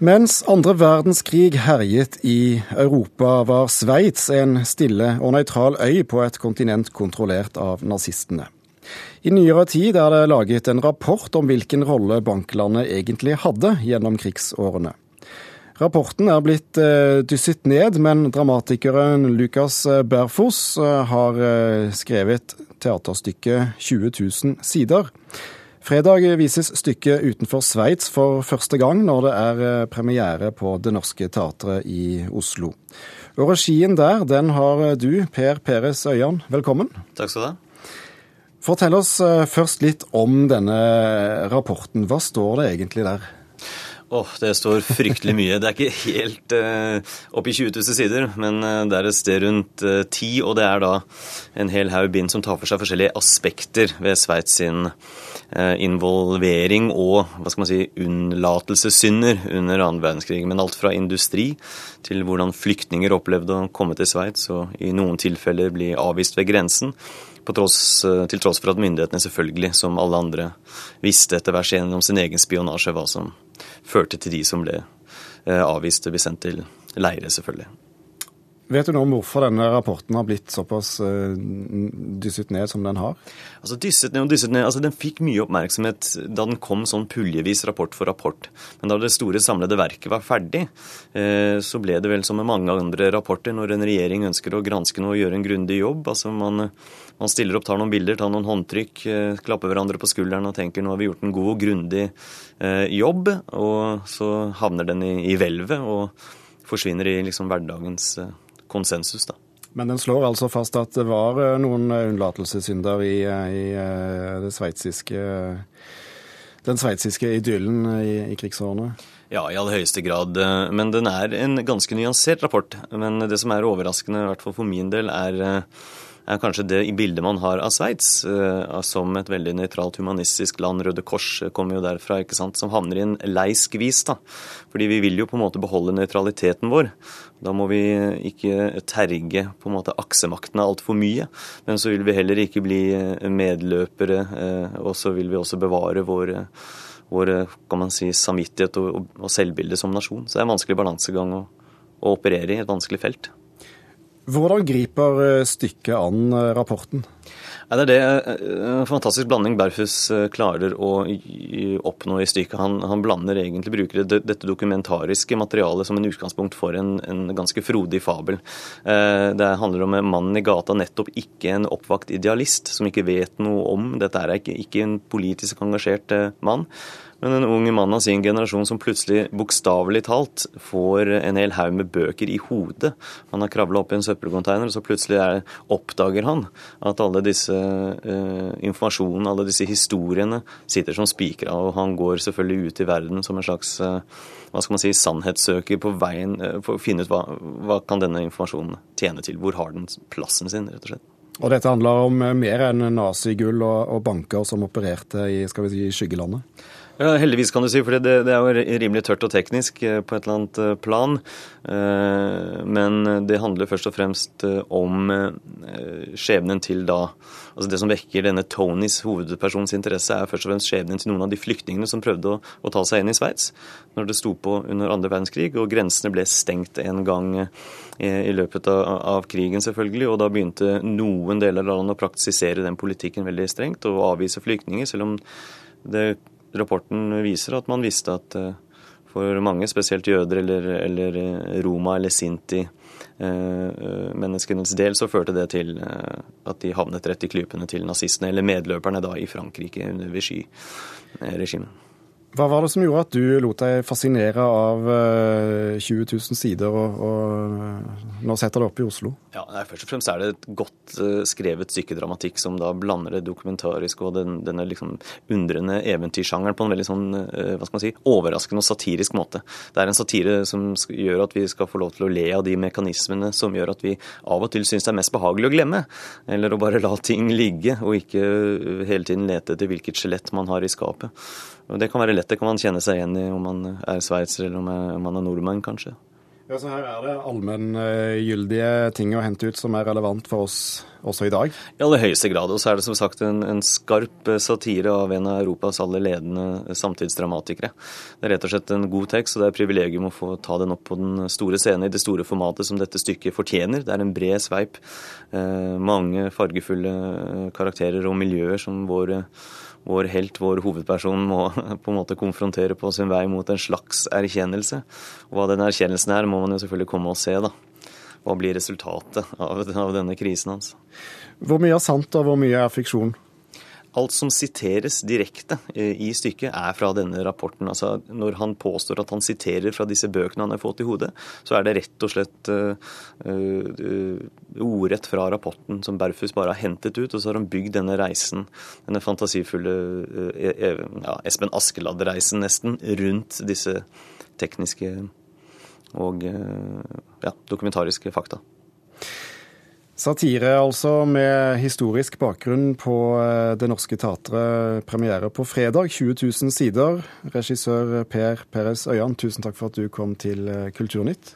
Mens andre verdenskrig herjet i Europa, var Sveits en stille og nøytral øy på et kontinent kontrollert av nazistene. I nyere tid er det laget en rapport om hvilken rolle banklandet egentlig hadde gjennom krigsårene. Rapporten er blitt eh, dysset ned, men dramatikeren Lucas Berfos eh, har eh, skrevet teaterstykket 20 000 sider. Fredag vises stykket utenfor Sveits for første gang, når det er eh, premiere på Det Norske Teatret i Oslo. Og regien der, den har du, Per Peres Øyan. Velkommen. Takk skal du ha. Fortell oss eh, først litt om denne rapporten. Hva står det egentlig der? Åh, oh, Det står fryktelig mye. Det er ikke helt uh, oppi 20 000 sider, men uh, det er et sted rundt uh, ti, og det er da en hel haug bind som tar for seg forskjellige aspekter ved Sveits sin uh, involvering og hva skal man si, unnlatelsessynder under annen verdenskrig. Men alt fra industri til hvordan flyktninger opplevde å komme til Sveits og i noen tilfeller bli avvist ved grensen. Tross, til tross for at myndighetene selvfølgelig, som alle andre, visste etter hvert gjennom sin egen spionasje hva som førte til de som ble eh, avvist og ble sendt til leire, selvfølgelig. Vet du noe om hvorfor denne rapporten har blitt såpass uh, dysset ned som den har? Altså dysset ned og dysset ned. Altså Den fikk mye oppmerksomhet da den kom sånn puljevis rapport for rapport. Men da det store samlede verket var ferdig, uh, så ble det vel som med mange andre rapporter når en regjering ønsker å granske noe og gjøre en grundig jobb. Altså man, man stiller opp, tar noen bilder, tar noen håndtrykk, uh, klapper hverandre på skulderen og tenker nå har vi gjort en god og grundig jobb. Og så havner den i, i hvelvet og forsvinner i liksom hverdagens konsensus. da. Men den slår altså fast at det var eh, noen eh, unnlatelsessynder i, eh, i det sveitsiske den sveitsiske idyllen i, i krigsårene? Ja, i aller høyeste grad. Men den er en ganske nyansert rapport. Men det som er overraskende, i hvert fall for min del, er er kanskje det bildet man har av Sveits uh, som et veldig nøytralt humanistisk land. Røde Kors kommer jo derfra, ikke sant, som havner i en lei skvis. Fordi vi vil jo på en måte beholde nøytraliteten vår. Da må vi ikke terge på en måte aksemaktene altfor mye. Men så vil vi heller ikke bli medløpere, og så vil vi også bevare vår, vår kan man si, samvittighet og, og selvbilde som nasjon. Så det er en vanskelig balansegang å, å operere i, et vanskelig felt. Hvordan griper eh, stykket an eh, rapporten? Ja, det er det eh, en fantastisk blanding Berfus klarer å oppnå i stykket. Han, han blander egentlig, bruker dette dokumentariske materialet som en utgangspunkt for en, en ganske frodig fabel. Det handler om mannen i gata, nettopp ikke en oppvakt idealist som ikke vet noe om Dette er ikke, ikke en politisk engasjert mann men en ung mann av sin generasjon som plutselig bokstavelig talt får en hel haug med bøker i hodet. Han har kravla opp i en søppelcontainer, og så plutselig er, oppdager han at alle disse eh, informasjonen, alle disse historiene, sitter som spikra. Og han går selvfølgelig ut i verden som en slags eh, hva skal man si, sannhetssøker på veien eh, for å finne ut hva, hva kan denne informasjonen tjene til. Hvor har den plassen sin, rett og slett. Og dette handler om mer enn nazigull og, og banker som opererte i skal vi si, skyggelandet? Ja, Heldigvis, kan du si, for det, det, er jo rimelig tørt og teknisk eh, på et eller annet eh, plan. Eh, men det handler først og fremst om skjebnen til da Altså Det som vekker denne Tonys hovedpersons interesse, er først og fremst skjebnen til noen av de flyktningene som prøvde å, å ta seg inn i Sveits når det sto på under andre verdenskrig, og grensene ble stengt en gang i, løpet av, av, krigen, selvfølgelig. Og da begynte noen deler av landet å praktisere den politikken veldig strengt og avvise flyktninger, selv om det rapporten viser at man visste at eh, for mange, spesielt jøder eller, eller eh, roma eller sinti, eh, del, så førte det til at de havnet rett i klypene til nazistene, eller medløperne da i Frankrike under Vichy-regimet. Hva var det som gjorde at du lot deg fascinere av 20 eh, 000 sider, og, og nå setter det opp i Oslo? Ja, nei, Først og fremst er det et godt uh, skrevet psykedramatikk som da blander det dokumentariske og den, denne liksom undrende eventyrsjangeren på en veldig sånn, hva skal man si, overraskende og satirisk måte. Det er en satire som gjør at vi skal få lov til å le av de mekanismene som gjør at vi av og til syns det er mest behagelig å glemme, eller å bare la ting ligge, og ikke hele tiden lete etter hvilket skjelett man har i skapet. Og Det kan være lett, det kan man kjenne seg igjen i om man er sveitser eller om man er nordmann, kanskje. Ja, så Her er det allmenngyldige ting å hente ut som er relevant for oss også i dag? I aller høyeste grad. Og så er det som sagt en, en skarp eh, satire av en av Europas aller ledende samtidsdramatikere. Det er rett og slett en god tekst, og det er et privilegium å få ta den opp på den store scenen i det store formatet som dette stykket fortjener. Det er en bred sveip. Eh, mange fargefulle karakterer og miljøer som våre vår helt, vår hovedperson, må på en måte konfrontere på sin vei mot en slags erkjennelse. Og hva den erkjennelsen er, må man jo selvfølgelig komme og se, da. Hva blir resultatet av, av denne krisen hans? Hvor mye er sant, og hvor mye er fiksjon? Alt som siteres direkte eh, i stykket, er fra denne rapporten. Altså, når han påstår at han siterer fra disse bøkene han har fått i hodet, så er det rett og slett uh, uh, ordrett fra rapporten som Berfus bare har hentet ut. Og så har han bygd denne reisen, denne fantasifulle uh, ja, Espen Askeladd-reisen nesten, rundt disse tekniske og ja, dokumentariske fakta. Satire altså, med historisk bakgrunn på eh, Det Norske Teatret. Premiere på fredag, 20 000 sider. Regissør Per Peres Øyan, tusen takk for at du kom til eh, Kulturnytt.